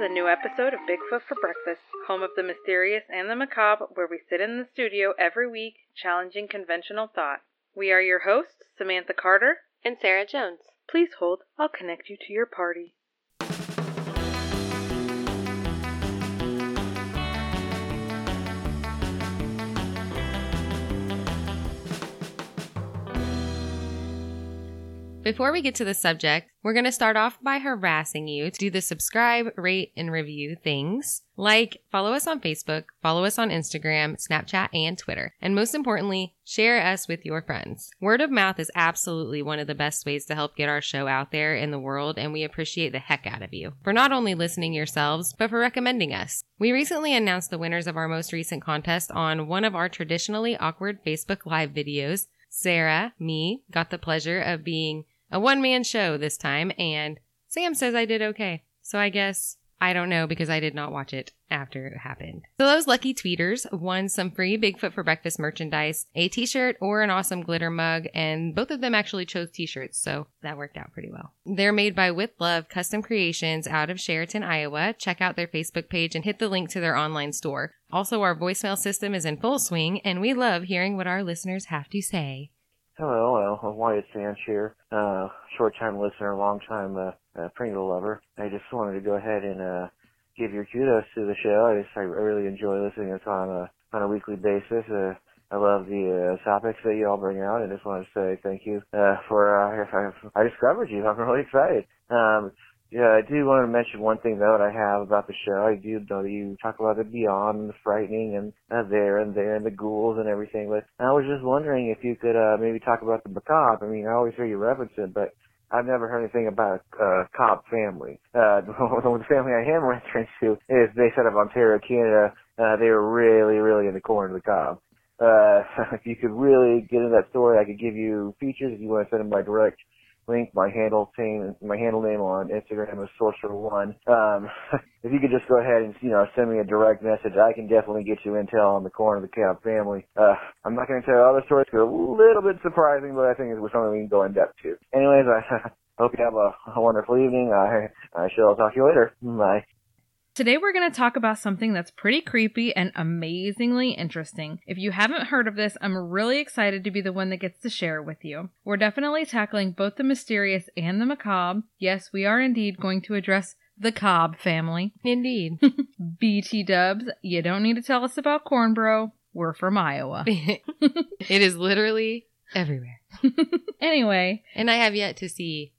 is a new episode of Bigfoot for Breakfast, home of the mysterious and the macabre, where we sit in the studio every week challenging conventional thought. We are your hosts, Samantha Carter. and Sarah Jones. Please hold, I'll connect you to your party. Before we get to the subject, we're going to start off by harassing you to do the subscribe, rate, and review things. Like, follow us on Facebook, follow us on Instagram, Snapchat, and Twitter. And most importantly, share us with your friends. Word of mouth is absolutely one of the best ways to help get our show out there in the world, and we appreciate the heck out of you for not only listening yourselves, but for recommending us. We recently announced the winners of our most recent contest on one of our traditionally awkward Facebook Live videos. Sarah, me, got the pleasure of being a one man show this time, and Sam says I did okay. So I guess I don't know because I did not watch it after it happened. So those lucky tweeters won some free Bigfoot for Breakfast merchandise, a t shirt, or an awesome glitter mug, and both of them actually chose t shirts, so that worked out pretty well. They're made by With Love Custom Creations out of Sheraton, Iowa. Check out their Facebook page and hit the link to their online store. Also, our voicemail system is in full swing, and we love hearing what our listeners have to say. Hello, uh, Wyatt Sanch here. Uh, short time listener, long time uh, uh, Pringle lover. I just wanted to go ahead and uh, give your kudos to the show. I just I really enjoy listening to it on a on a weekly basis. Uh, I love the uh, topics that you all bring out. I just want to say thank you uh, for uh, I, I discovered you. I'm really excited. Um, yeah, I do want to mention one thing though that I have about the show. I do know you talk about the beyond and the frightening and uh, there and there and the ghouls and everything, but I was just wondering if you could uh, maybe talk about the macabre. I mean, I always hear you reference it, but I've never heard anything about a uh, Cobb family. Uh, the family I am referring to is based out of Ontario, Canada. Uh, they were really, really in the corner of the Cobb. Uh, if you could really get into that story, I could give you features if you want to send them by direct link. My handle name, my handle name on Instagram is Sorcerer One. Um, if you could just go ahead and you know send me a direct message, I can definitely get you intel on the corner of the Cobb family. Uh, I'm not going to tell you all the stories because a little bit surprising, but I think it's something we can go in depth to. Anyways, I hope you have a, a wonderful evening. I I shall talk to you later. Bye. Today we're going to talk about something that's pretty creepy and amazingly interesting. If you haven't heard of this, I'm really excited to be the one that gets to share it with you. We're definitely tackling both the mysterious and the macabre. Yes, we are indeed going to address the Cobb family. Indeed. BT dubs, you don't need to tell us about Cornbro. We're from Iowa. it is literally everywhere. anyway, And I have yet to see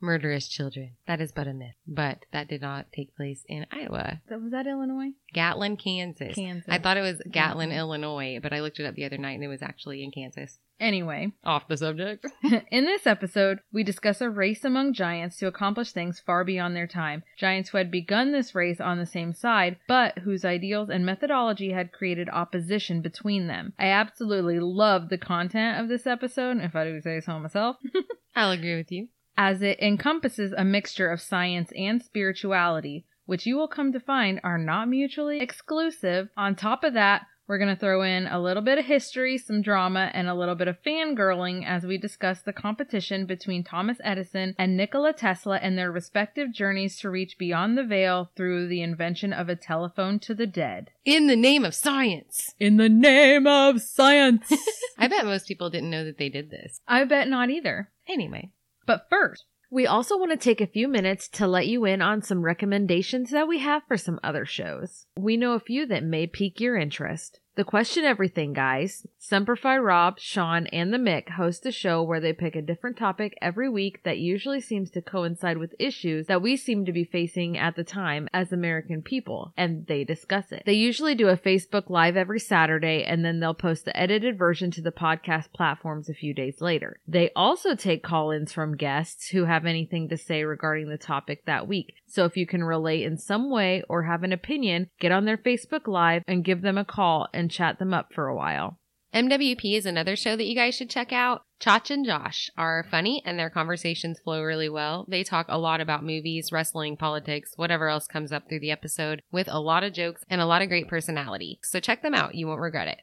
murderous children. That is but a myth. But that did not take place in Iowa. that was that Illinois? Gatlin, Kansas. Kansas. I thought it was Gatlin, Illinois, but I looked it up the other night and it was actually in Kansas. Anyway, Off the subject. in this episode, we discuss a race among giants to accomplish things far beyond their time. Giants who had begun this race on the same side, but whose ideals and methodology had created opposition between them. I absolutely love the content of this episode, if I do say so myself, I'll agree with you. As it encompasses a mixture of science and spirituality, which you will come to find are not mutually exclusive. On top of that, we're going to throw in a little bit of history, some drama, and a little bit of fangirling as we discuss the competition between Thomas Edison and Nikola Tesla and their respective journeys to reach beyond the veil through the invention of a telephone to the dead. In the name of science. In the name of science! I bet most people didn't know that they did this. I bet not either. Anyway, But first, We also want to take a few minutes to let you in on some recommendations that we have for some other shows. We know a few that may pique your interest. The Question Everything guys, Semperfi Rob, Sean, and the Mick host a show where they pick a different topic every week that usually seems to coincide with issues that we seem to be facing at the time as American people, and they discuss it. They usually do a Facebook Live every Saturday, and then they'll post the edited version to the podcast platforms a few days later. They also take call ins from guests who have anything to say regarding the topic that week. So if you can relate in some way or have an opinion, get on their Facebook Live and give them a call and chat them up for a while. MWP is another show that you guys should check out. Chach and Josh are funny and their conversations flow really well. They talk a lot about movies, wrestling, politics, whatever else comes up through the episode with a lot of jokes and a lot of great personality. So check them out. You won't regret it.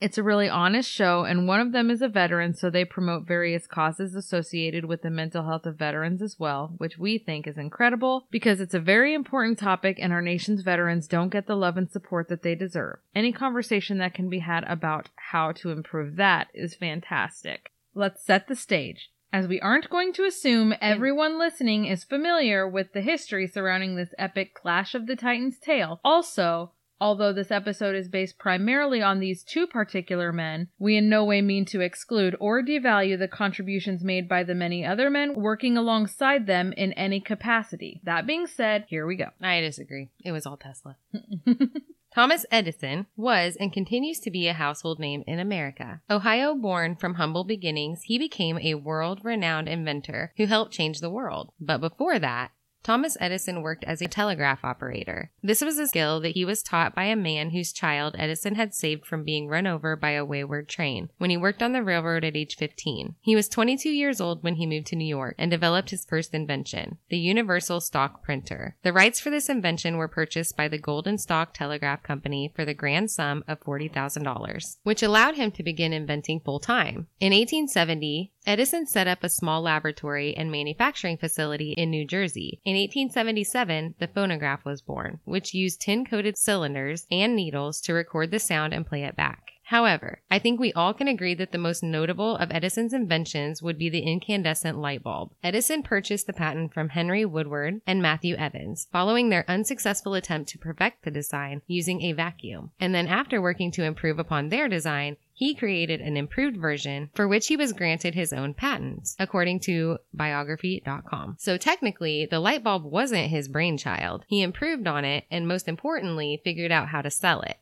It's a really honest show, and one of them is a veteran, so they promote various causes associated with the mental health of veterans as well, which we think is incredible because it's a very important topic and our nation's veterans don't get the love and support that they deserve. Any conversation that can be had about how to improve that is fantastic. Let's set the stage. As we aren't going to assume everyone listening is familiar with the history surrounding this epic Clash of the Titans tale, also, Although this episode is based primarily on these two particular men, we in no way mean to exclude or devalue the contributions made by the many other men working alongside them in any capacity. That being said, here we go. I disagree. It was all Tesla. Thomas Edison was and continues to be a household name in America. Ohio born from humble beginnings, he became a world renowned inventor who helped change the world. But before that, Thomas Edison worked as a telegraph operator. This was a skill that he was taught by a man whose child Edison had saved from being run over by a wayward train when he worked on the railroad at age 15. He was 22 years old when he moved to New York and developed his first invention, the universal stock printer. The rights for this invention were purchased by the Gold and Stock Telegraph Company for the grand sum of $40,000, which allowed him to begin inventing full time. In 1870, Edison set up a small laboratory and manufacturing facility in New Jersey. In 1877, the phonograph was born, which used tin coated cylinders and needles to record the sound and play it back. However, I think we all can agree that the most notable of Edison's inventions would be the incandescent light bulb. Edison purchased the patent from Henry Woodward and Matthew Evans, following their unsuccessful attempt to perfect the design using a vacuum. And then after working to improve upon their design, he created an improved version for which he was granted his own patent, according to biography.com. So technically, the light bulb wasn't his brainchild. He improved on it and most importantly, figured out how to sell it.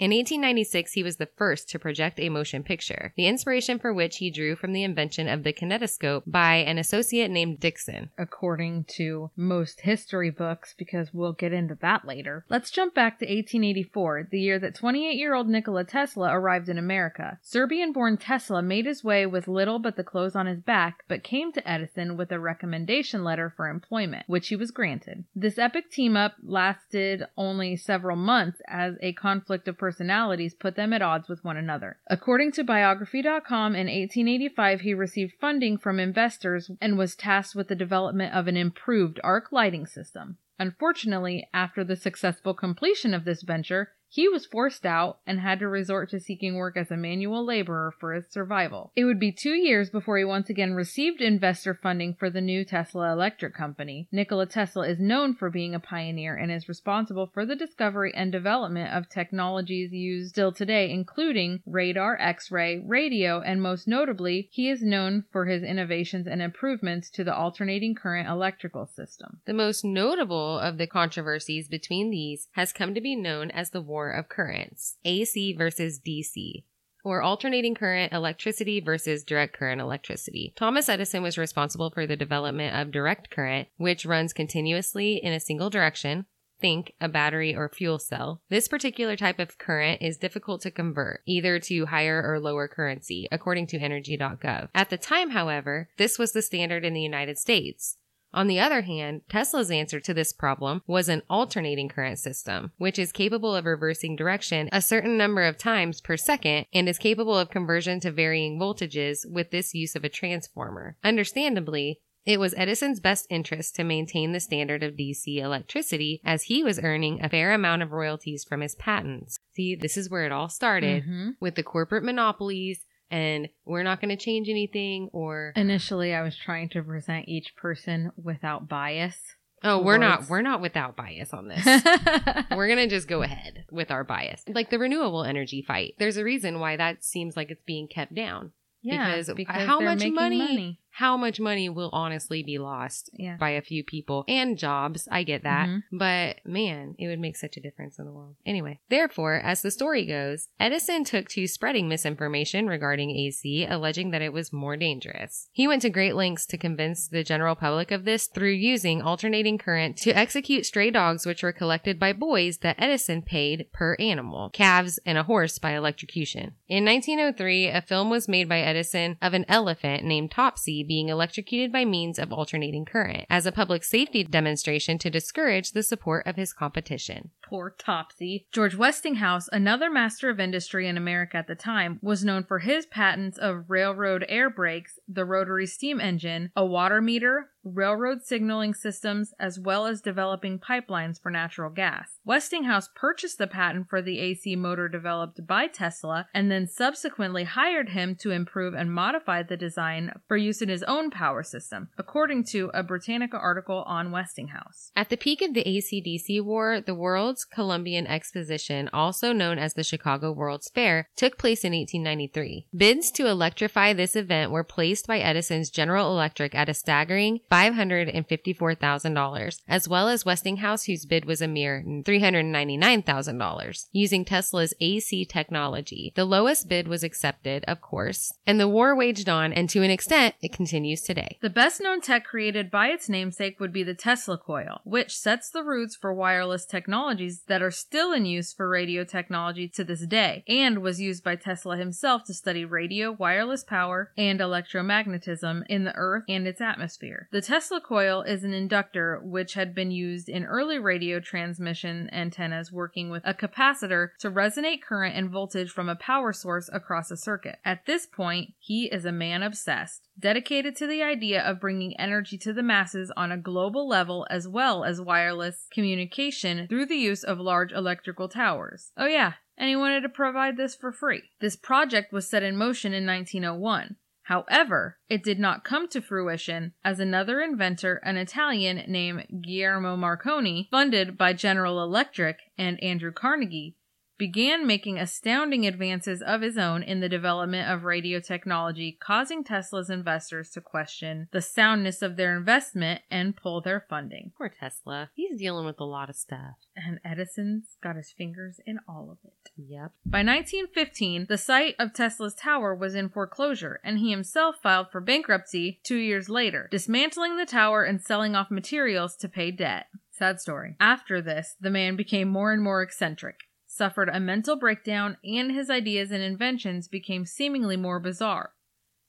In 1896, he was the first to project a motion picture, the inspiration for which he drew from the invention of the kinetoscope by an associate named Dickson. According to most history books, because we'll get into that later. Let's jump back to 1884, the year that 28 year old Nikola Tesla arrived in America. Serbian born Tesla made his way with little but the clothes on his back, but came to Edison with a recommendation letter for employment, which he was granted. This epic team up lasted only several months as a conflict of personalities put them at odds with one another. According to biography.com, in 1885 he received funding from investors and was tasked with the development of an improved arc lighting system. Unfortunately, after the successful completion of this venture, he was forced out and had to resort to seeking work as a manual laborer for his survival. It would be two years before he once again received investor funding for the new Tesla Electric Company. Nikola Tesla is known for being a pioneer and is responsible for the discovery and development of technologies used still today, including radar, X ray, radio, and most notably, he is known for his innovations and improvements to the alternating current electrical system. The most notable of the controversies between these has come to be known as the War of Currents, AC versus DC or alternating current electricity versus direct current electricity. Thomas Edison was responsible for the development of direct current, which runs continuously in a single direction. Think a battery or fuel cell. This particular type of current is difficult to convert, either to higher or lower currency, according to energy.gov. At the time, however, this was the standard in the United States. On the other hand, Tesla's answer to this problem was an alternating current system, which is capable of reversing direction a certain number of times per second and is capable of conversion to varying voltages with this use of a transformer. Understandably, it was Edison's best interest to maintain the standard of DC electricity as he was earning a fair amount of royalties from his patents. See, this is where it all started Mm-hmm. with the corporate monopolies and we're not going to change anything or Initially, I was trying to present each person without bias. Oh, we're not we're not without bias on this. we're going to just go ahead with our bias. Like the renewable energy fight. There's a reason why that seems like it's being kept down. yeah, because how much making money- how much money will honestly be lost Yeah. by a few people and jobs. I get that. Mhm. But man, it would make such a difference in the world. Anyway, therefore, as the story goes, Edison took to spreading misinformation regarding AC, alleging that it was more dangerous. He went to great lengths to convince the general public of this through using alternating current to execute stray dogs which were collected by boys that Edison paid per animal, calves and a horse by electrocution. In 1903, a film was made by Edison of an elephant named Topsy being electrocuted by means of alternating current as a public safety demonstration to discourage the support of his competition. Poor Topsy. George Westinghouse, another master of industry in America at the time, was known for his patents of railroad air brakes, the rotary steam engine, a water meter, railroad signaling systems, as well as developing pipelines for natural gas. Westinghouse purchased the patent for the AC motor developed by Tesla and then subsequently hired him to improve and modify the design for use in his own power system, according to a Britannica article on Westinghouse. At the peak of the ACDC War, the World's Columbian Exposition, also known as the Chicago World's Fair, took place in 1893. Bids to electrify this event were placed by Edison's General Electric at a staggering $554,000, as well as Westinghouse, whose bid was a mere $399,000, using Tesla's AC technology. The lowest bid was accepted, of course, and the war waged on, and to an extent, it continues today. The best known tech created by its namesake would be the Tesla coil, which sets the roots for wireless technologies that are still in use for radio technology to this day, and was used by Tesla himself to study radio, wireless power, and electromagnetism in the Earth and its atmosphere. The Tesla coil is an inductor which had been used in early radio transmission antennas working with a capacitor to resonate current and voltage from a power source across a circuit. At this point, he is a man obsessed, dedicated to the idea of bringing energy to the masses on a global level as well as wireless communication through the use of large electrical towers. Oh, yeah, and he wanted to provide this for free. This project was set in motion in 1901. However, it did not come to fruition as another inventor, an Italian named Guillermo Marconi, funded by General Electric and Andrew Carnegie, began making astounding advances of his own in the development of radio technology, causing Tesla's investors to question the soundness of their investment and pull their funding. Poor Tesla. He's dealing with a lot of stuff. And Edison's got his fingers in all of it. Yep. By 1915, the site of Tesla's tower was in foreclosure, and he himself filed for bankruptcy two years later, dismantling the tower and selling off materials to pay debt. Sad story. After this, the man became more and more eccentric, suffered a mental breakdown, and his ideas and inventions became seemingly more bizarre.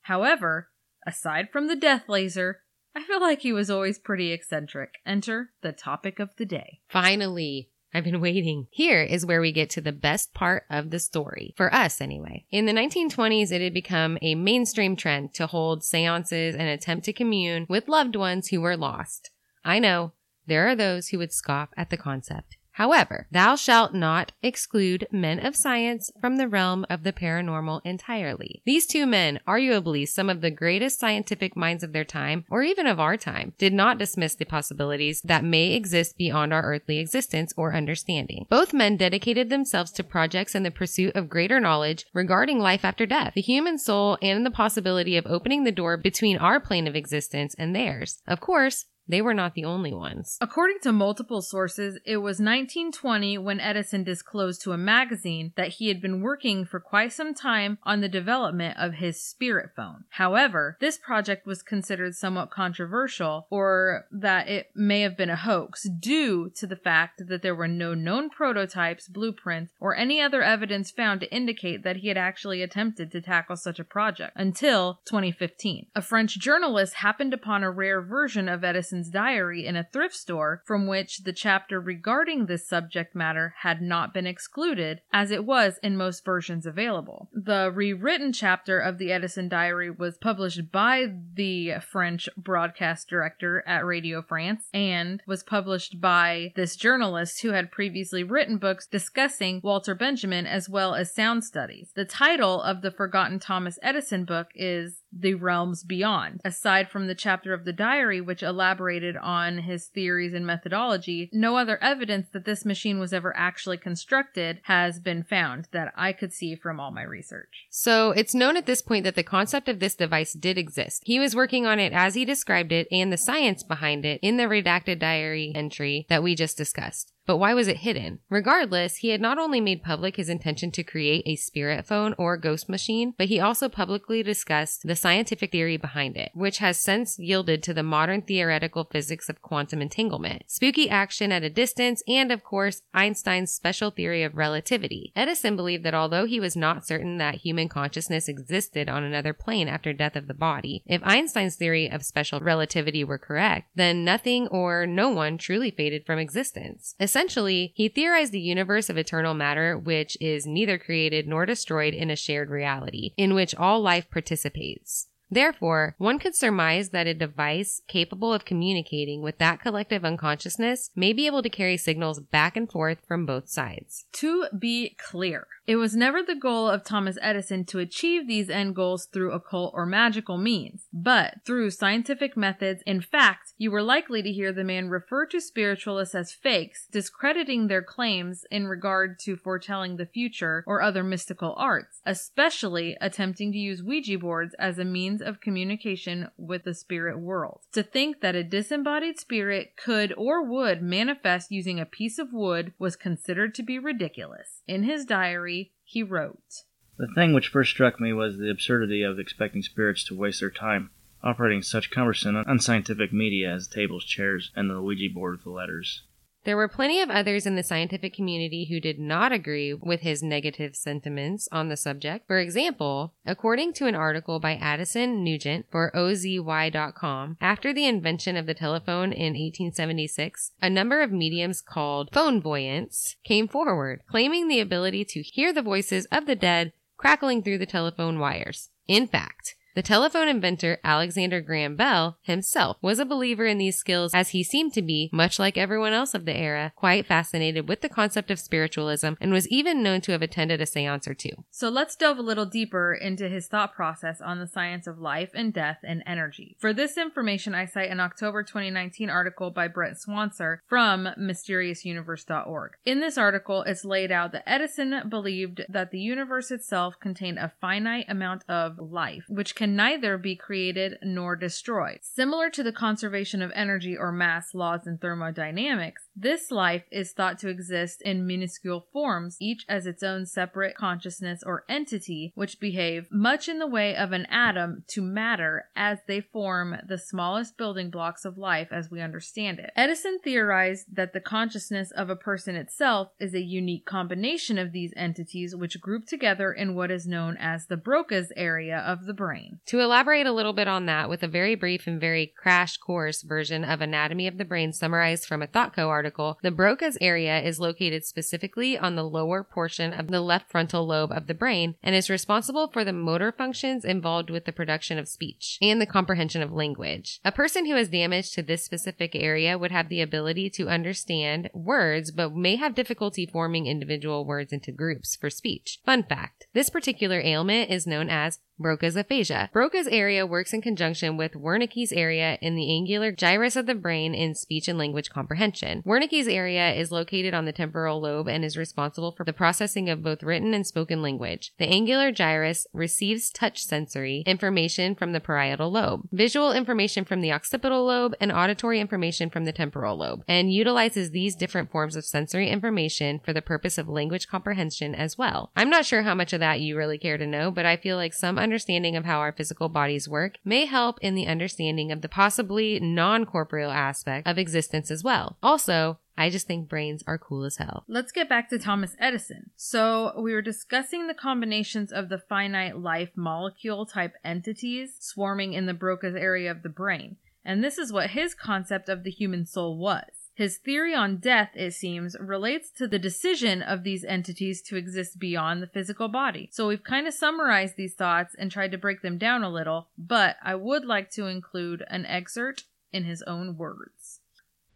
However, aside from the death laser, I feel like he was always pretty eccentric. Enter the topic of the day. Finally, I've been waiting. Here is where we get to the best part of the story. For us, anyway. In the 1920s, it had become a mainstream trend to hold seances and attempt to commune with loved ones who were lost. I know, there are those who would scoff at the concept. However, thou shalt not exclude men of science from the realm of the paranormal entirely. These two men, arguably some of the greatest scientific minds of their time, or even of our time, did not dismiss the possibilities that may exist beyond our earthly existence or understanding. Both men dedicated themselves to projects in the pursuit of greater knowledge regarding life after death, the human soul, and the possibility of opening the door between our plane of existence and theirs. Of course, they were not the only ones. According to multiple sources, it was 1920 when Edison disclosed to a magazine that he had been working for quite some time on the development of his spirit phone. However, this project was considered somewhat controversial or that it may have been a hoax due to the fact that there were no known prototypes, blueprints, or any other evidence found to indicate that he had actually attempted to tackle such a project until 2015. A French journalist happened upon a rare version of Edison's diary in a thrift store from which the chapter regarding this subject matter had not been excluded, as it was in most versions available. The rewritten chapter of the Edison diary was published by the French broadcast director at Radio France and was published by this journalist who had previously written books discussing Walter Benjamin as well as sound studies. The title of the Forgotten Thomas Edison book is the realms beyond. Aside from the chapter of the diary, which elaborated on his theories and methodology, no other evidence that this machine was ever actually constructed has been found that I could see from all my research. So it's known at this point that the concept of this device did exist. He was working on it as he described it and the science behind it in the redacted diary entry that we just discussed. But why was it hidden? Regardless, he had not only made public his intention to create a spirit phone or ghost machine, but he also publicly discussed the scientific theory behind it, which has since yielded to the modern theoretical physics of quantum entanglement, spooky action at a distance, and of course, Einstein's special theory of relativity. Edison believed that although he was not certain that human consciousness existed on another plane after death of the body, if Einstein's theory of special relativity were correct, then nothing or no one truly faded from existence. Essentially, he theorized the universe of eternal matter, which is neither created nor destroyed in a shared reality, in which all life participates. Therefore, one could surmise that a device capable of communicating with that collective unconsciousness may be able to carry signals back and forth from both sides. To be clear, it was never the goal of Thomas Edison to achieve these end goals through occult or magical means, but through scientific methods. In fact, you were likely to hear the man refer to spiritualists as fakes, discrediting their claims in regard to foretelling the future or other mystical arts, especially attempting to use Ouija boards as a means of communication with the spirit world. To think that a disembodied spirit could or would manifest using a piece of wood was considered to be ridiculous. In his diary, he wrote, The thing which first struck me was the absurdity of expecting spirits to waste their time operating such cumbersome, unscientific media as tables, chairs, and the Ouija board with the letters. There were plenty of others in the scientific community who did not agree with his negative sentiments on the subject. For example, according to an article by Addison Nugent for OZY.com, after the invention of the telephone in 1876, a number of mediums called phone voyants came forward, claiming the ability to hear the voices of the dead crackling through the telephone wires. In fact, the telephone inventor Alexander Graham Bell himself was a believer in these skills as he seemed to be, much like everyone else of the era, quite fascinated with the concept of spiritualism and was even known to have attended a seance or two. So let's delve a little deeper into his thought process on the science of life and death and energy. For this information, I cite an October 2019 article by Brent Swancer from mysteriousuniverse.org. In this article, it's laid out that Edison believed that the universe itself contained a finite amount of life, which can can neither be created nor destroyed. Similar to the conservation of energy or mass laws in thermodynamics, this life is thought to exist in minuscule forms, each as its own separate consciousness or entity, which behave much in the way of an atom to matter as they form the smallest building blocks of life as we understand it. Edison theorized that the consciousness of a person itself is a unique combination of these entities which group together in what is known as the Broca's area of the brain. To elaborate a little bit on that with a very brief and very crash course version of Anatomy of the Brain summarized from a ThoughtCo article, the Broca's area is located specifically on the lower portion of the left frontal lobe of the brain and is responsible for the motor functions involved with the production of speech and the comprehension of language. A person who has damage to this specific area would have the ability to understand words but may have difficulty forming individual words into groups for speech. Fun fact, this particular ailment is known as Broca's aphasia. Broca's area works in conjunction with Wernicke's area in the angular gyrus of the brain in speech and language comprehension. Wernicke's area is located on the temporal lobe and is responsible for the processing of both written and spoken language. The angular gyrus receives touch sensory information from the parietal lobe, visual information from the occipital lobe, and auditory information from the temporal lobe, and utilizes these different forms of sensory information for the purpose of language comprehension as well. I'm not sure how much of that you really care to know, but I feel like some understanding of how our physical bodies work may help in the understanding of the possibly non corporeal aspect of existence as well. Also, I just think brains are cool as hell. Let's get back to Thomas Edison. So, we were discussing the combinations of the finite life molecule type entities swarming in the Broca's area of the brain. And this is what his concept of the human soul was. His theory on death, it seems, relates to the decision of these entities to exist beyond the physical body. So we've kind of summarized these thoughts and tried to break them down a little, but I would like to include an excerpt in his own words.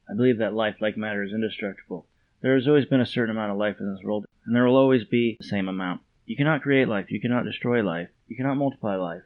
I believe that life, like matter, is indestructible. There has always been a certain amount of life in this world, and there will always be the same amount. You cannot create life, you cannot destroy life, you cannot multiply life.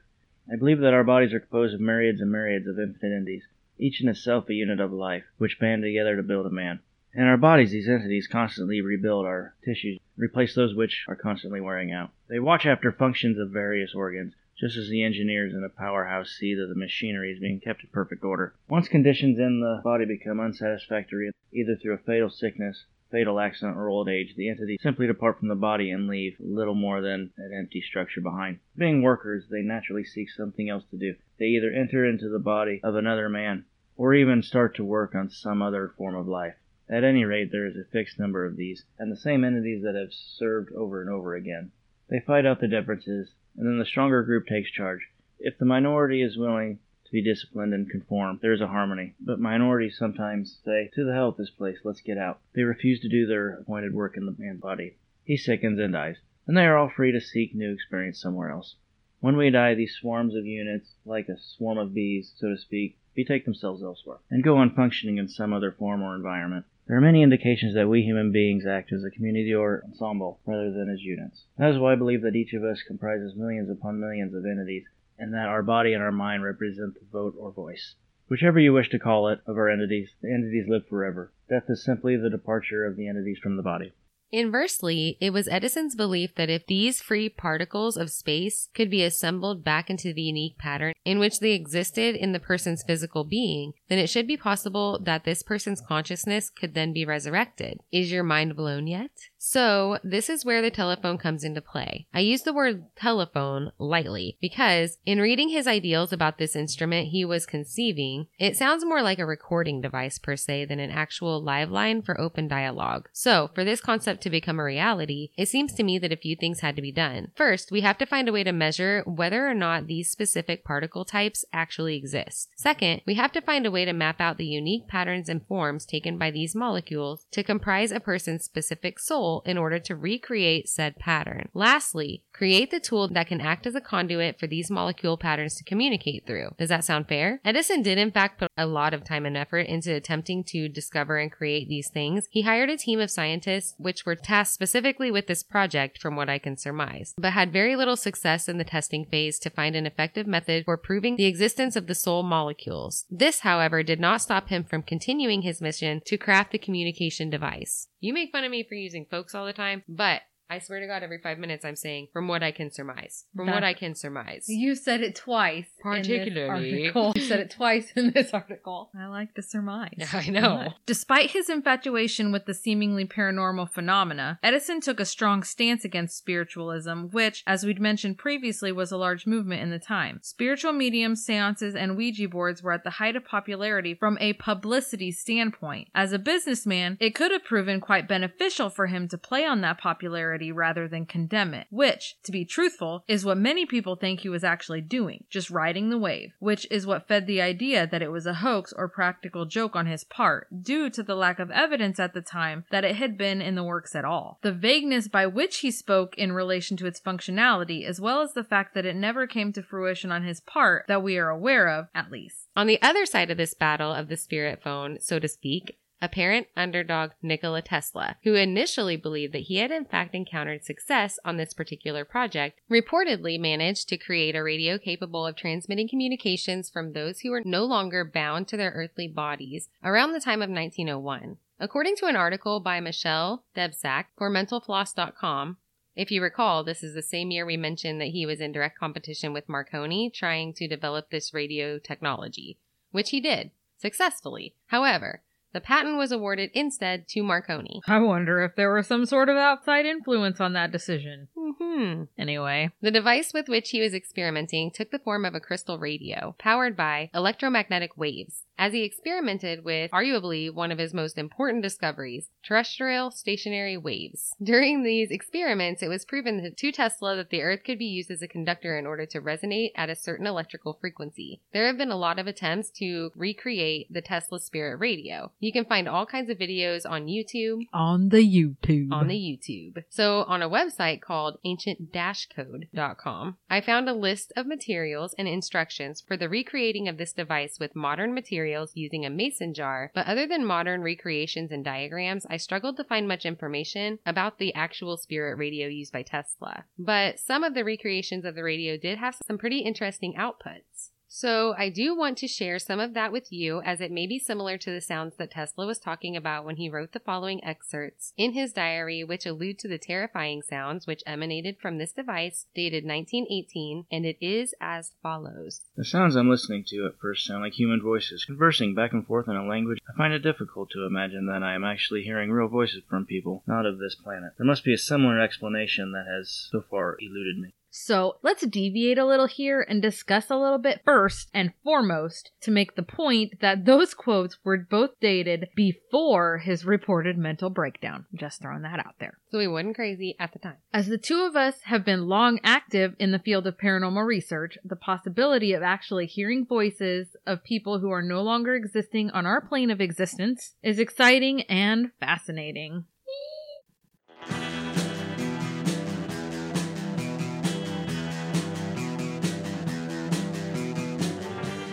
I believe that our bodies are composed of myriads and myriads of infinities, each in itself a unit of life, which band together to build a man. In our bodies, these entities constantly rebuild our tissues, replace those which are constantly wearing out. They watch after functions of various organs, just as the engineers in a powerhouse see that the machinery is being kept in perfect order. Once conditions in the body become unsatisfactory, either through a fatal sickness, fatal accident, or old age, the entity simply depart from the body and leave little more than an empty structure behind. Being workers, they naturally seek something else to do. They either enter into the body of another man, or even start to work on some other form of life. At any rate, there is a fixed number of these, and the same entities that have served over and over again. They fight out the differences, and then the stronger group takes charge. If the minority is willing be disciplined and conform, there is a harmony. But minorities sometimes say, To the hell with this place, let's get out. They refuse to do their appointed work in the man body. He sickens and dies, and they are all free to seek new experience somewhere else. When we die, these swarms of units, like a swarm of bees, so to speak, betake themselves elsewhere, and go on functioning in some other form or environment. There are many indications that we human beings act as a community or ensemble rather than as units. That is why I believe that each of us comprises millions upon millions of entities, and that our body and our mind represent the vote or voice. Whichever you wish to call it, of our entities, the entities live forever. Death is simply the departure of the entities from the body. Inversely, it was Edison's belief that if these free particles of space could be assembled back into the unique pattern in which they existed in the person's physical being, then it should be possible that this person's consciousness could then be resurrected. Is your mind blown yet? So, this is where the telephone comes into play. I use the word telephone lightly because in reading his ideals about this instrument he was conceiving, it sounds more like a recording device per se than an actual live line for open dialogue. So, for this concept to become a reality, it seems to me that a few things had to be done. First, we have to find a way to measure whether or not these specific particle types actually exist. Second, we have to find a way to map out the unique patterns and forms taken by these molecules to comprise a person's specific soul in order to recreate said pattern. Lastly, create the tool that can act as a conduit for these molecule patterns to communicate through. Does that sound fair? Edison did in fact put a lot of time and effort into attempting to discover and create these things. He hired a team of scientists which were tasked specifically with this project from what I can surmise, but had very little success in the testing phase to find an effective method for proving the existence of the soul molecules. This, however, did not stop him from continuing his mission to craft the communication device. You make fun of me for using folks all the time, but I swear to God, every five minutes I'm saying, from what I can surmise. From what I can surmise. You said it twice. Particularly. In this article. You said it twice in this article. I like to surmise. I know. Despite his infatuation with the seemingly paranormal phenomena, Edison took a strong stance against spiritualism, which, as we'd mentioned previously, was a large movement in the time. Spiritual mediums, seances, and Ouija boards were at the height of popularity from a publicity standpoint. As a businessman, it could have proven quite beneficial for him to play on that popularity rather than condemn it, which, to be truthful, is what many people think he was actually doing, just riding the wave, which is what fed the idea that it was a hoax or practical joke on his part, due to the lack of evidence at the time that it had been in the works at all. The vagueness by which he spoke in relation to its functionality, as well as the fact that it never came to fruition on his part that we are aware of, at least. On the other side of this battle of the spirit phone, so to speak, apparent underdog Nikola Tesla, who initially believed that he had in fact encountered success on this particular project, reportedly managed to create a radio capable of transmitting communications from those who were no longer bound to their earthly bodies around the time of 1901. According to an article by Michele Debczak for mentalfloss.com, if you recall, this is the same year we mentioned that he was in direct competition with Marconi trying to develop this radio technology, which he did successfully. However, the patent was awarded instead to Marconi. I wonder if there was some sort of outside influence on that decision. hmm Anyway, The device with which he was experimenting took the form of a crystal radio, powered by electromagnetic waves. As he experimented with arguably one of his most important discoveries, terrestrial stationary waves. During these experiments, it was proven to Tesla that the Earth could be used as a conductor in order to resonate at a certain electrical frequency. There have been a lot of attempts to recreate the Tesla Spirit Radio. You can find all kinds of videos on YouTube, on the YouTube. on the YouTube. So, on a website called ancient-code.com, I found a list of materials and instructions for the recreating of this device with modern materials materials using a mason jar, but other than modern recreations and diagrams, I struggled to find much information about the actual spirit radio used by Tesla. But some of the recreations of the radio did have some pretty interesting outputs. So I do want to share some of that with you as it may be similar to the sounds that Tesla was talking about when he wrote the following excerpts in his diary, which allude to the terrifying sounds which emanated from this device dated 1918, and it is as follows. The sounds I'm listening to at first sound like human voices conversing back and forth in a language I find it difficult to imagine that I am actually hearing real voices from people not of this planet. There must be a similar explanation that has so far eluded me. So let's deviate a little here and discuss a little bit first and foremost to make the point that those quotes were both dated before his reported mental breakdown. Just throwing that out there. So he wasn't crazy at the time. As the two of us have been long active in the field of paranormal research, the possibility of actually hearing voices of people who are no longer existing on our plane of existence is exciting and fascinating.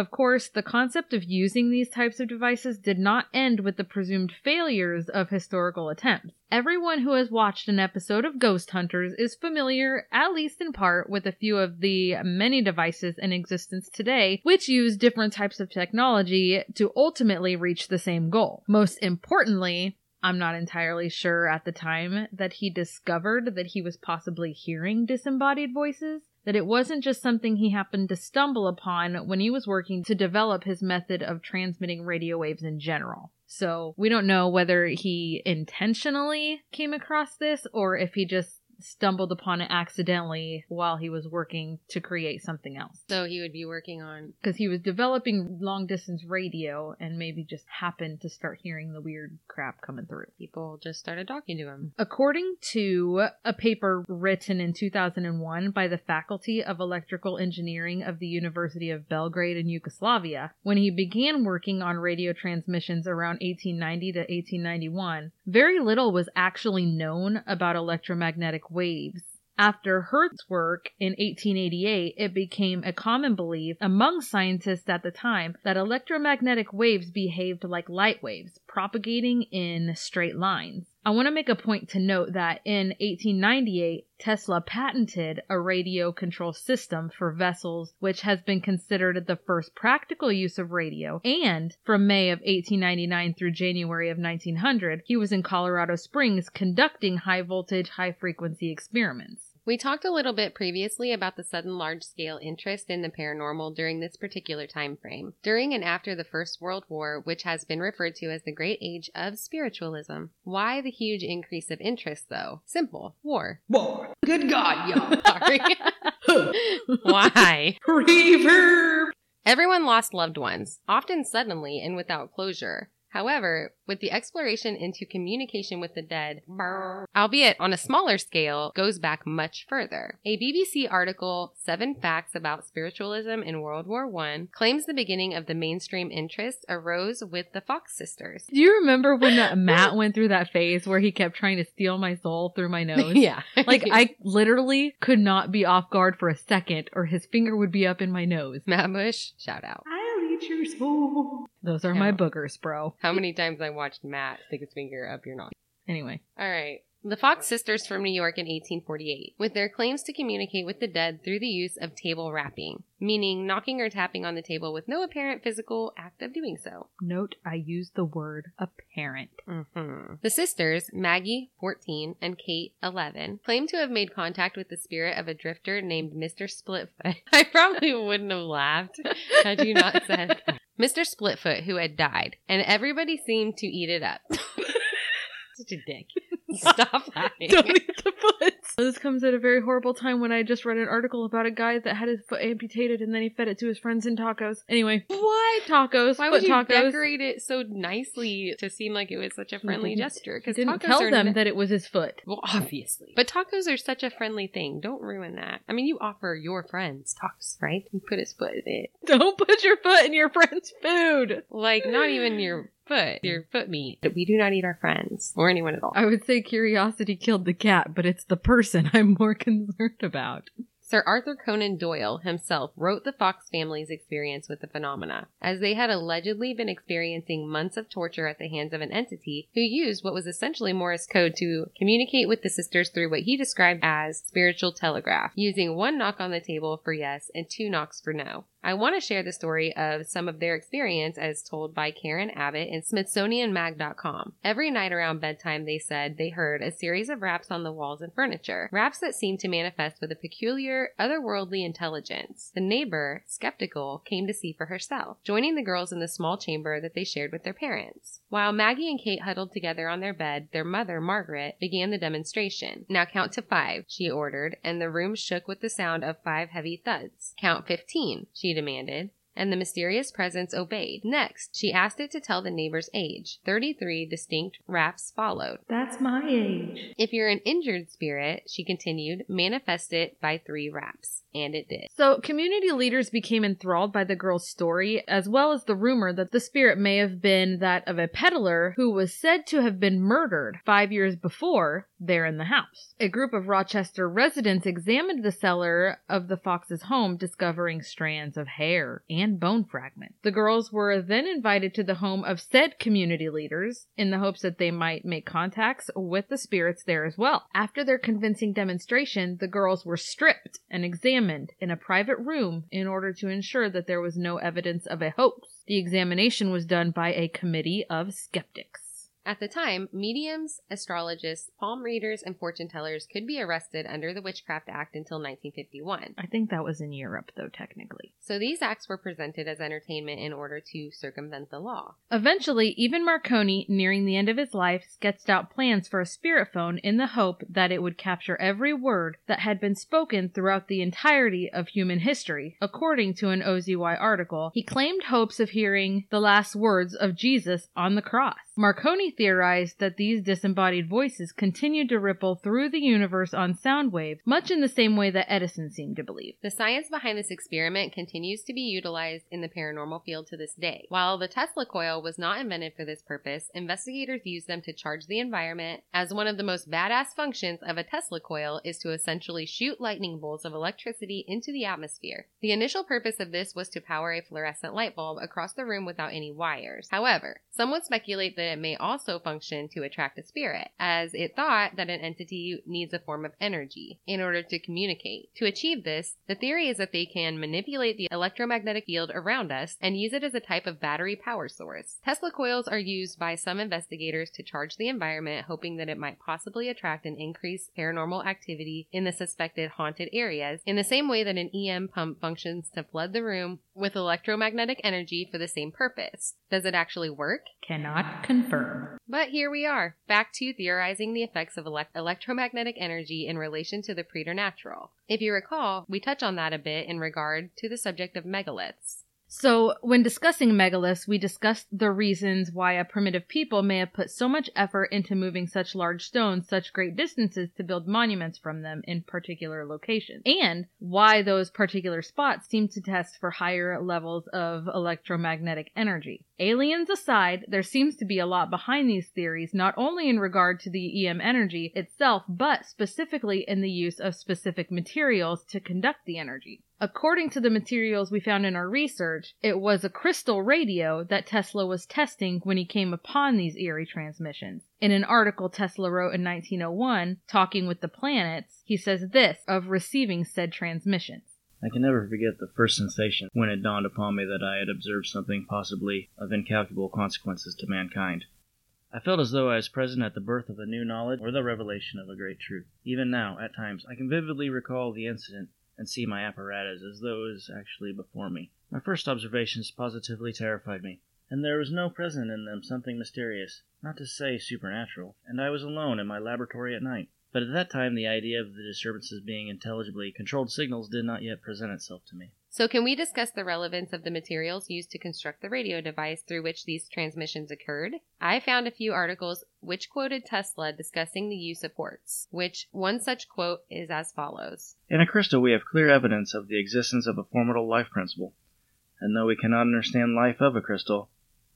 Of course, the concept of using these types of devices did not end with the presumed failures of historical attempts. Everyone who has watched an episode of Ghost Hunters is familiar, at least in part, with a few of the many devices in existence today, which use different types of technology to ultimately reach the same goal. Most importantly, I'm not entirely sure at the time that he discovered that he was possibly hearing disembodied voices that it wasn't just something he happened to stumble upon when he was working to develop his method of transmitting radio waves in general. So we don't know whether he intentionally came across this or if he just stumbled upon it accidentally while he was working to create something else. So he would be working on. Because he was developing long distance radio and maybe just happened to start hearing the weird crap coming through. People just started talking to him. According to a paper written in 2001 by the Faculty of Electrical Engineering of the University of Belgrade in Yugoslavia, when he began working on radio transmissions around 1890 to 1891, very little was actually known about electromagnetic waves. After Hertz's work in 1888, it became a common belief among scientists at the time that electromagnetic waves behaved like light waves, propagating in straight lines. I want to make a point to note that in 1898, Tesla patented a radio control system for vessels, which has been considered the first practical use of radio. And from May of 1899 through January of 1900, he was in Colorado Springs conducting high voltage, high frequency experiments. We talked a little bit previously about the sudden large scale interest in the paranormal during this particular time frame, during and after the First World War, which has been referred to as the Great Age of Spiritualism. Why the huge increase of interest though? Simple. War. War. Good God, y'all. Sorry. Why? Reverb. Everyone lost loved ones, often suddenly and without closure. However, with the exploration into communication with the dead, albeit on a smaller scale, goes back much further. A BBC article, Seven Facts About Spiritualism in World War I, claims the beginning of the mainstream interest arose with the Fox sisters. Do you remember when uh, Matt went through that phase where he kept trying to steal my soul through my nose? yeah. Like I literally could not be off guard for a second or his finger would be up in my nose. Matt Bush, shout out. I'll eat your soul. Those are my boogers, bro. How many times I watched Matt stick his finger up your nose? Anyway. All right. The Fox sisters from New York in 1848, with their claims to communicate with the dead through the use of table rapping, meaning knocking or tapping on the table with no apparent physical act of doing so. Note I use the word apparent. Mm-hmm. The sisters, Maggie, 14, and Kate, 11, claim to have made contact with the spirit of a drifter named Mr. Splitfoot. I probably wouldn't have laughed had you not said that. Mr. Splitfoot, who had died, and everybody seemed to eat it up. Such a dick. Stop laughing. Don't eat the foots. This comes at a very horrible time when I just read an article about a guy that had his foot amputated and then he fed it to his friends in tacos. Anyway, What? tacos. Why would you tacos. decorate it so nicely to seem like it was such a friendly He gesture? Because didn't tacos tell are them n- that it was his foot. Well, obviously. But tacos are such a friendly thing. Don't ruin that. I mean, you offer your friends tacos, right? You put his foot in it. Don't put your foot in your friend's food. Like, not even your foot, mm-hmm. your foot meat. We do not eat our friends or anyone at all. I would say curiosity killed the cat, but it's the person I'm more concerned about. Sir Arthur Conan Doyle himself wrote the Fox family's experience with the phenomena, as they had allegedly been experiencing months of torture at the hands of an entity who used what was essentially Morse code to communicate with the sisters through what he described as spiritual telegraph, using one knock on the table for yes and two knocks for no. I want to share the story of some of their experience as told by Karen Abbott in SmithsonianMag.com. Every night around bedtime, they said they heard a series of raps on the walls and furniture, raps that seemed to manifest with a peculiar, otherworldly intelligence. The neighbor, skeptical, came to see for herself, joining the girls in the small chamber that they shared with their parents. While Maggie and Kate huddled together on their bed, their mother, Margaret, began the demonstration. Now count to five, she ordered, and the room shook with the sound of five heavy thuds. Count fifteen, she demanded. And the mysterious presence obeyed. Next, she asked it to tell the neighbor's age. Thirty-three distinct raps followed. That's my age. If you're an injured spirit, she continued, manifest it by three raps. And it did. So, community leaders became enthralled by the girl's story, as well as the rumor that the spirit may have been that of a peddler who was said to have been murdered five years before there in the house. A group of Rochester residents examined the cellar of the Fox's home, discovering strands of hair and bone fragment. The girls were then invited to the home of said community leaders in the hopes that they might make contacts with the spirits there as well. After their convincing demonstration, the girls were stripped and examined in a private room in order to ensure that there was no evidence of a hoax. The examination was done by a committee of skeptics. At the time, mediums, astrologists, palm readers, and fortune tellers could be arrested under the Witchcraft Act until 1951. I think that was in Europe, though, technically. So these acts were presented as entertainment in order to circumvent the law. Eventually, even Marconi, nearing the end of his life, sketched out plans for a spirit phone in the hope that it would capture every word that had been spoken throughout the entirety of human history. According to an OZY article, he claimed hopes of hearing the last words of Jesus on the cross. Marconi theorized that these disembodied voices continued to ripple through the universe on sound waves, much in the same way that Edison seemed to believe. The science behind this experiment continues to be utilized in the paranormal field to this day. While the Tesla coil was not invented for this purpose, investigators use them to charge the environment, as one of the most badass functions of a Tesla coil is to essentially shoot lightning bolts of electricity into the atmosphere. The initial purpose of this was to power a fluorescent light bulb across the room without any wires. However, some would speculate that it may also function to attract a spirit, as it thought that an entity needs a form of energy in order to communicate. To achieve this, the theory is that they can manipulate the electromagnetic field around us and use it as a type of battery power source. Tesla coils are used by some investigators to charge the environment, hoping that it might possibly attract an increased paranormal activity in the suspected haunted areas, in the same way that an EM pump functions to flood the room with electromagnetic energy for the same purpose. Does it actually work? Cannot confirm. But here we are, back to theorizing the effects of elect- electromagnetic energy in relation to the preternatural. If you recall, we touch on that a bit in regard to the subject of megaliths. So, when discussing megaliths, we discussed the reasons why a primitive people may have put so much effort into moving such large stones such great distances to build monuments from them in particular locations, and why those particular spots seem to test for higher levels of electromagnetic energy. Aliens aside, there seems to be a lot behind these theories, not only in regard to the EM energy itself, but specifically in the use of specific materials to conduct the energy. According to the materials we found in our research, it was a crystal radio that Tesla was testing when he came upon these eerie transmissions. In an article Tesla wrote in 1901, Talking with the Planets, he says this of receiving said transmissions. I can never forget the first sensation when it dawned upon me that I had observed something possibly of incalculable consequences to mankind. I felt as though I was present at the birth of a new knowledge or the revelation of a great truth. Even now, at times, I can vividly recall the incident and see my apparatus as though it was actually before me. My first observations positively terrified me, and there was no present in them something mysterious, not to say supernatural, and I was alone in my laboratory at night. But at that time, the idea of the disturbances being intelligibly controlled signals did not yet present itself to me. So, can we discuss the relevance of the materials used to construct the radio device through which these transmissions occurred? I found a few articles which quoted Tesla discussing the use of quartz, which one such quote is as follows In a crystal, we have clear evidence of the existence of a formidable life principle, and though we cannot understand life of a crystal,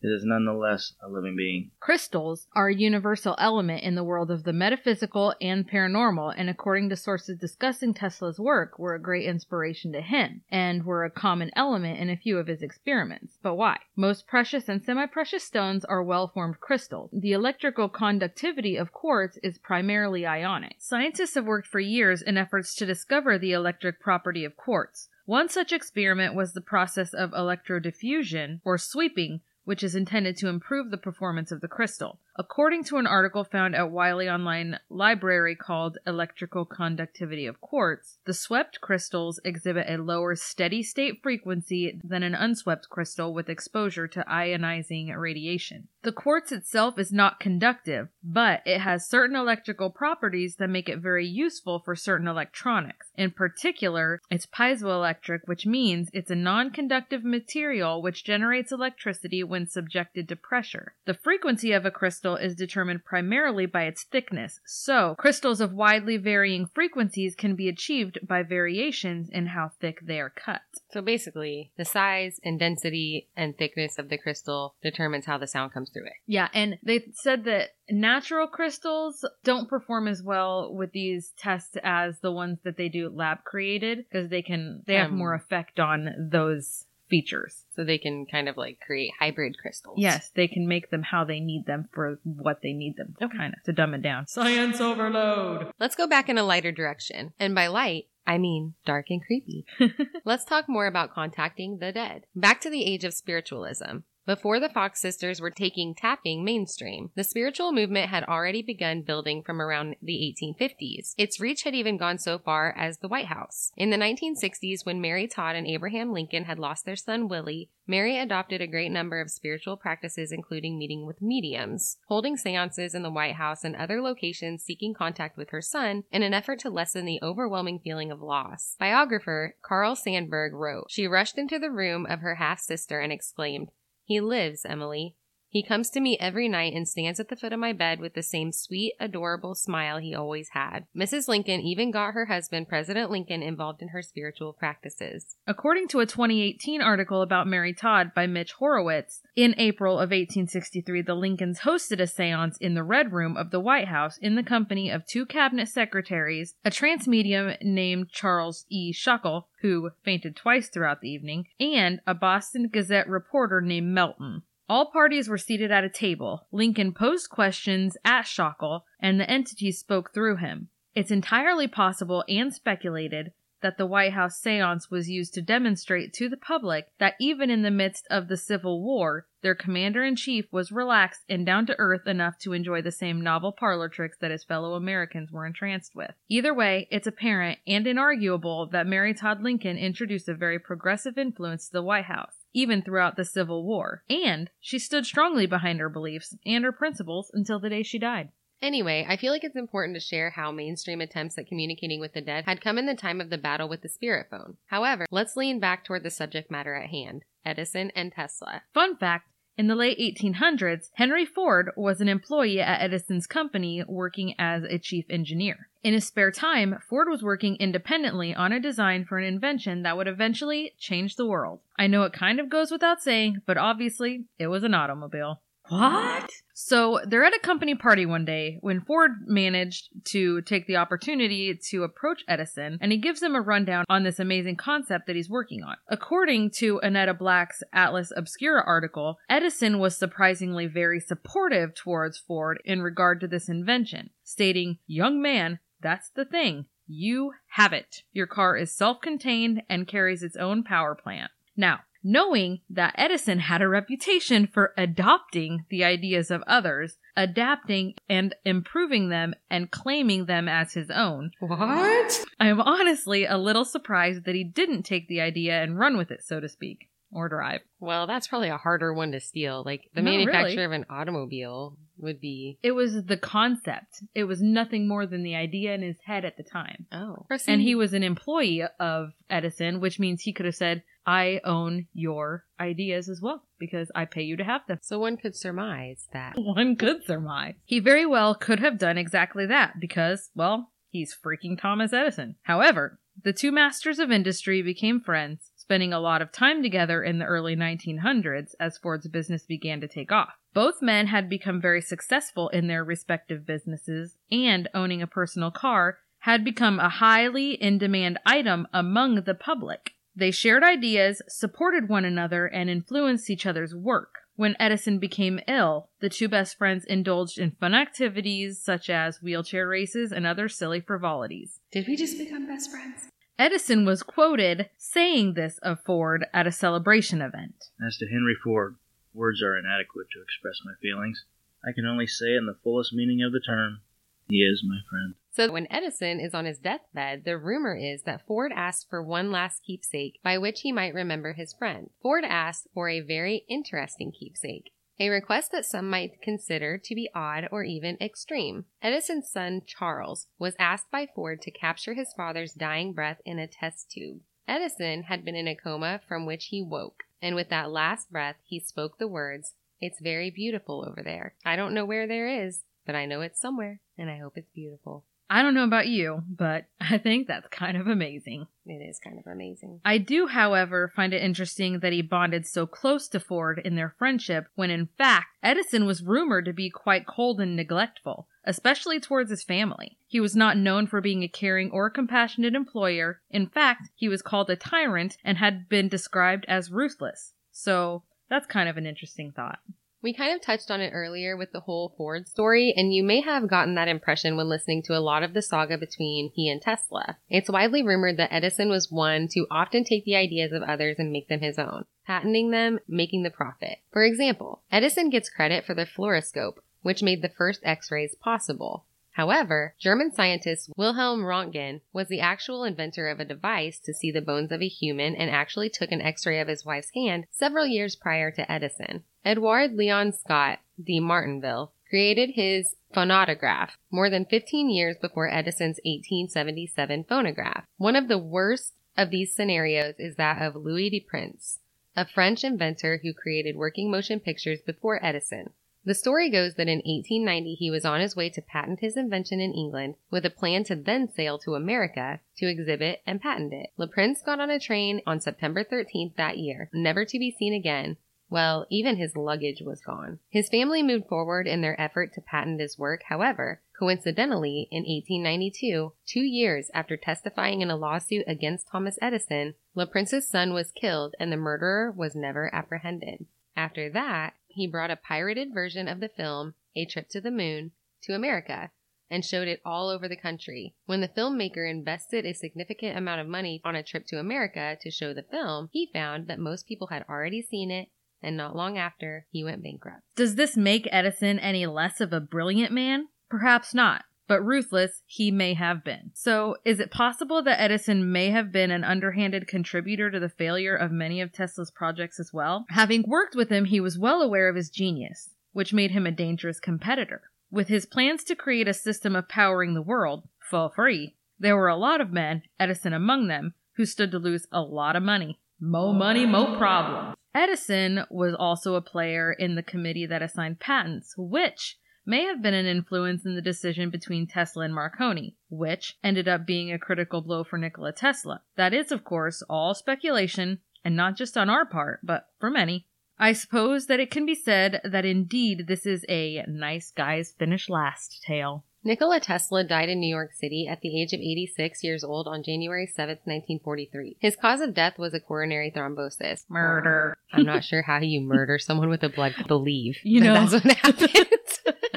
it is nonetheless a living being. Crystals are a universal element in the world of the metaphysical and paranormal, and according to sources discussing Tesla's work, were a great inspiration to him, and were a common element in a few of his experiments. But why? Most precious and semi precious stones are well formed crystals. The electrical conductivity of quartz is primarily ionic. Scientists have worked for years in efforts to discover the electric property of quartz. One such experiment was the process of electrodiffusion, or sweeping, which is intended to improve the performance of the crystal. According to an article found at Wiley Online Library called Electrical Conductivity of Quartz, the swept crystals exhibit a lower steady state frequency than an unswept crystal with exposure to ionizing radiation. The quartz itself is not conductive, but it has certain electrical properties that make it very useful for certain electronics. In particular, it's piezoelectric, which means it's a non conductive material which generates electricity when subjected to pressure. The frequency of a crystal is determined primarily by its thickness, so crystals of widely varying frequencies can be achieved by variations in how thick they are cut. So basically, the size and density and thickness of the crystal determines how the sound comes through it. Yeah, and they said that natural crystals don't perform as well with these tests as the ones that they do lab created because they can they have Um, more effect on those features. So they can kind of like create hybrid crystals. Yes, they can make them how they need them for what they need them, kind of to dumb it down. Science overload. Let's go back in a lighter direction. And by light, I mean dark and creepy. Let's talk more about contacting the dead. Back to the age of spiritualism. Before the Fox sisters were taking tapping mainstream, the spiritual movement had already begun building from around the 1850s. Its reach had even gone so far as the White House. In the 1960s, when Mary Todd and Abraham Lincoln had lost their son Willie, Mary adopted a great number of spiritual practices, including meeting with mediums, holding seances in the White House and other locations seeking contact with her son in an effort to lessen the overwhelming feeling of loss. Biographer Carl Sandburg wrote, She rushed into the room of her half sister and exclaimed, He lives, Emily. He comes to me every night and stands at the foot of my bed with the same sweet, adorable smile he always had. Mrs. Lincoln even got her husband, President Lincoln, involved in her spiritual practices. According to a 2018 article about Mary Todd by Mitch Horowitz, in April of 1863, the Lincolns hosted a seance in the Red Room of the White House in the company of two cabinet secretaries, a trance medium named Charles E. Shockle, who fainted twice throughout the evening, and a Boston Gazette reporter named Melton. All parties were seated at a table. Lincoln posed questions at Shockle, and the entity spoke through him. It's entirely possible and speculated that the White House seance was used to demonstrate to the public that even in the midst of the Civil War, their commander in chief was relaxed and down to earth enough to enjoy the same novel parlor tricks that his fellow Americans were entranced with. Either way, it's apparent and inarguable that Mary Todd Lincoln introduced a very progressive influence to the White House. Even throughout the Civil War. And she stood strongly behind her beliefs and her principles until the day she died. Anyway, I feel like it's important to share how mainstream attempts at communicating with the dead had come in the time of the battle with the spirit phone. However, let's lean back toward the subject matter at hand Edison and Tesla. Fun fact in the late 1800s, Henry Ford was an employee at Edison's company working as a chief engineer. In his spare time, Ford was working independently on a design for an invention that would eventually change the world. I know it kind of goes without saying, but obviously, it was an automobile. What? So they're at a company party one day when Ford managed to take the opportunity to approach Edison and he gives him a rundown on this amazing concept that he's working on. According to Annetta Black's Atlas Obscura article, Edison was surprisingly very supportive towards Ford in regard to this invention, stating, Young man, that's the thing. You have it. Your car is self contained and carries its own power plant. Now, knowing that Edison had a reputation for adopting the ideas of others, adapting and improving them, and claiming them as his own, What? I am honestly a little surprised that he didn't take the idea and run with it, so to speak, or drive. Well, that's probably a harder one to steal. Like the Not manufacturer really. of an automobile would be. It was the concept. It was nothing more than the idea in his head at the time. Oh. And he was an employee of Edison, which means he could have said, I own your ideas as well because I pay you to have them. So one could surmise that. One could surmise. He very well could have done exactly that because, well, he's freaking Thomas Edison. However, the two masters of industry became friends, spending a lot of time together in the early 1900s as Ford's business began to take off. Both men had become very successful in their respective businesses, and owning a personal car had become a highly in demand item among the public. They shared ideas, supported one another, and influenced each other's work. When Edison became ill, the two best friends indulged in fun activities such as wheelchair races and other silly frivolities. Did we just become best friends? Edison was quoted saying this of Ford at a celebration event. As to Henry Ford, words are inadequate to express my feelings. I can only say in the fullest meaning of the term, he is my friend. So when Edison is on his deathbed, the rumor is that Ford asked for one last keepsake by which he might remember his friend. Ford asked for a very interesting keepsake. A request that some might consider to be odd or even extreme. Edison's son, Charles, was asked by Ford to capture his father's dying breath in a test tube. Edison had been in a coma from which he woke, and with that last breath, he spoke the words, It's very beautiful over there. I don't know where there is, but I know it's somewhere, and I hope it's beautiful. I don't know about you, but I think that's kind of amazing. It is kind of amazing. I do, however, find it interesting that he bonded so close to Ford in their friendship when, in fact, Edison was rumored to be quite cold and neglectful, especially towards his family. He was not known for being a caring or compassionate employer. In fact, he was called a tyrant and had been described as ruthless. So, that's kind of an interesting thought. We kind of touched on it earlier with the whole Ford story, and you may have gotten that impression when listening to a lot of the saga between he and Tesla. It's widely rumored that Edison was one to often take the ideas of others and make them his own, patenting them, making the profit. For example, Edison gets credit for the fluoroscope, which made the first x-rays possible. However, German scientist Wilhelm Röntgen was the actual inventor of a device to see the bones of a human and actually took an x-ray of his wife's hand several years prior to Edison. Edward Leon Scott, de Martinville, created his phonautograph more than 15 years before Edison's 1877 phonograph. One of the worst of these scenarios is that of Louis de Prince, a French inventor who created working motion pictures before Edison. The story goes that in 1890 he was on his way to patent his invention in England with a plan to then sail to America to exhibit and patent it. Le Prince got on a train on September 13th that year, never to be seen again. Well, even his luggage was gone. His family moved forward in their effort to patent his work, however, coincidentally, in 1892, two years after testifying in a lawsuit against Thomas Edison, Le Prince's son was killed and the murderer was never apprehended. After that, he brought a pirated version of the film, A Trip to the Moon, to America and showed it all over the country. When the filmmaker invested a significant amount of money on a trip to America to show the film, he found that most people had already seen it, and not long after, he went bankrupt. Does this make Edison any less of a brilliant man? Perhaps not. But ruthless, he may have been. So, is it possible that Edison may have been an underhanded contributor to the failure of many of Tesla's projects as well? Having worked with him, he was well aware of his genius, which made him a dangerous competitor. With his plans to create a system of powering the world for free, there were a lot of men, Edison among them, who stood to lose a lot of money. Mo money, mo problem. Edison was also a player in the committee that assigned patents, which may have been an influence in the decision between Tesla and Marconi, which ended up being a critical blow for Nikola Tesla. That is, of course, all speculation, and not just on our part, but for many. I suppose that it can be said that indeed this is a nice guys finish last tale. Nikola Tesla died in New York City at the age of 86 years old on January 7, 1943. His cause of death was a coronary thrombosis. Murder. I'm not sure how you murder someone with a blood believe. You know. that's what happens.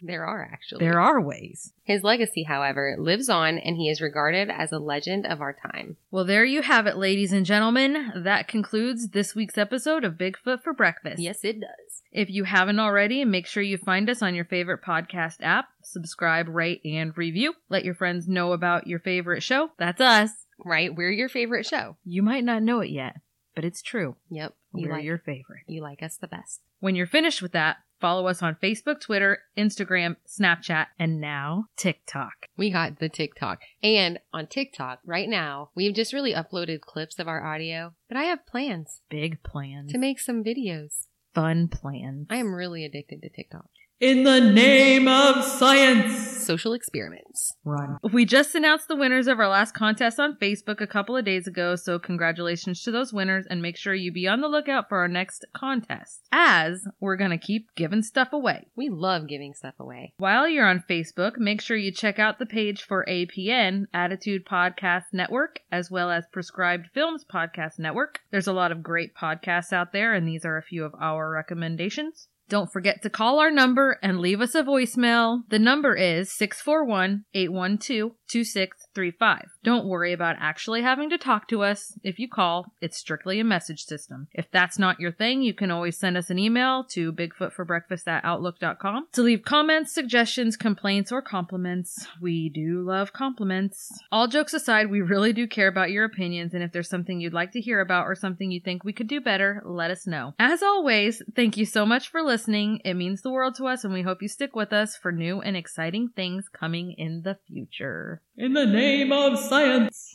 There are actually. There are ways. His legacy, however, lives on and he is regarded as a legend of our time. Well, there you have it, ladies and gentlemen. That concludes this week's episode of Bigfoot for Breakfast. Yes, it does. If you haven't already, make sure you find us on your favorite podcast app, subscribe, rate, and review. Let your friends know about your favorite show. That's us. Right? We're your favorite show. You might not know it yet, but it's true. Yep. You We're like your favorite. you like us the best. When you're finished with that, Follow us on Facebook, Twitter, Instagram, Snapchat, and now TikTok. We got the TikTok. And on TikTok right now, we've just really uploaded clips of our audio, but I have plans Big plans. to make some videos. fun plans. I am really addicted to TikTok. In the name of science. Social experiments. Run. We just announced the winners of our last contest on Facebook a couple of days ago, so congratulations to those winners and make sure you be on the lookout for our next contest, as we're gonna keep giving stuff away. We love giving stuff away. While you're on Facebook, make sure you check out the page for APN, Attitude Podcast Network, as well as Prescribed Films Podcast Network. There's a lot of great podcasts out there, and these are a few of our recommendations. Don't forget to call our number and leave us a voicemail. The number is 641 812 2635. Don't worry about actually having to talk to us. If you call, it's strictly a message system. If that's not your thing, you can always send us an email to bigfootforbreakfast at outlook.com to leave comments, suggestions, complaints, or compliments. We do love compliments. All jokes aside, we really do care about your opinions, and if there's something you'd like to hear about or something you think we could do better, let us know. As always, thank you so much for listening. It means the world to us, and we hope you stick with us for new and exciting things coming in the future. In the name of science.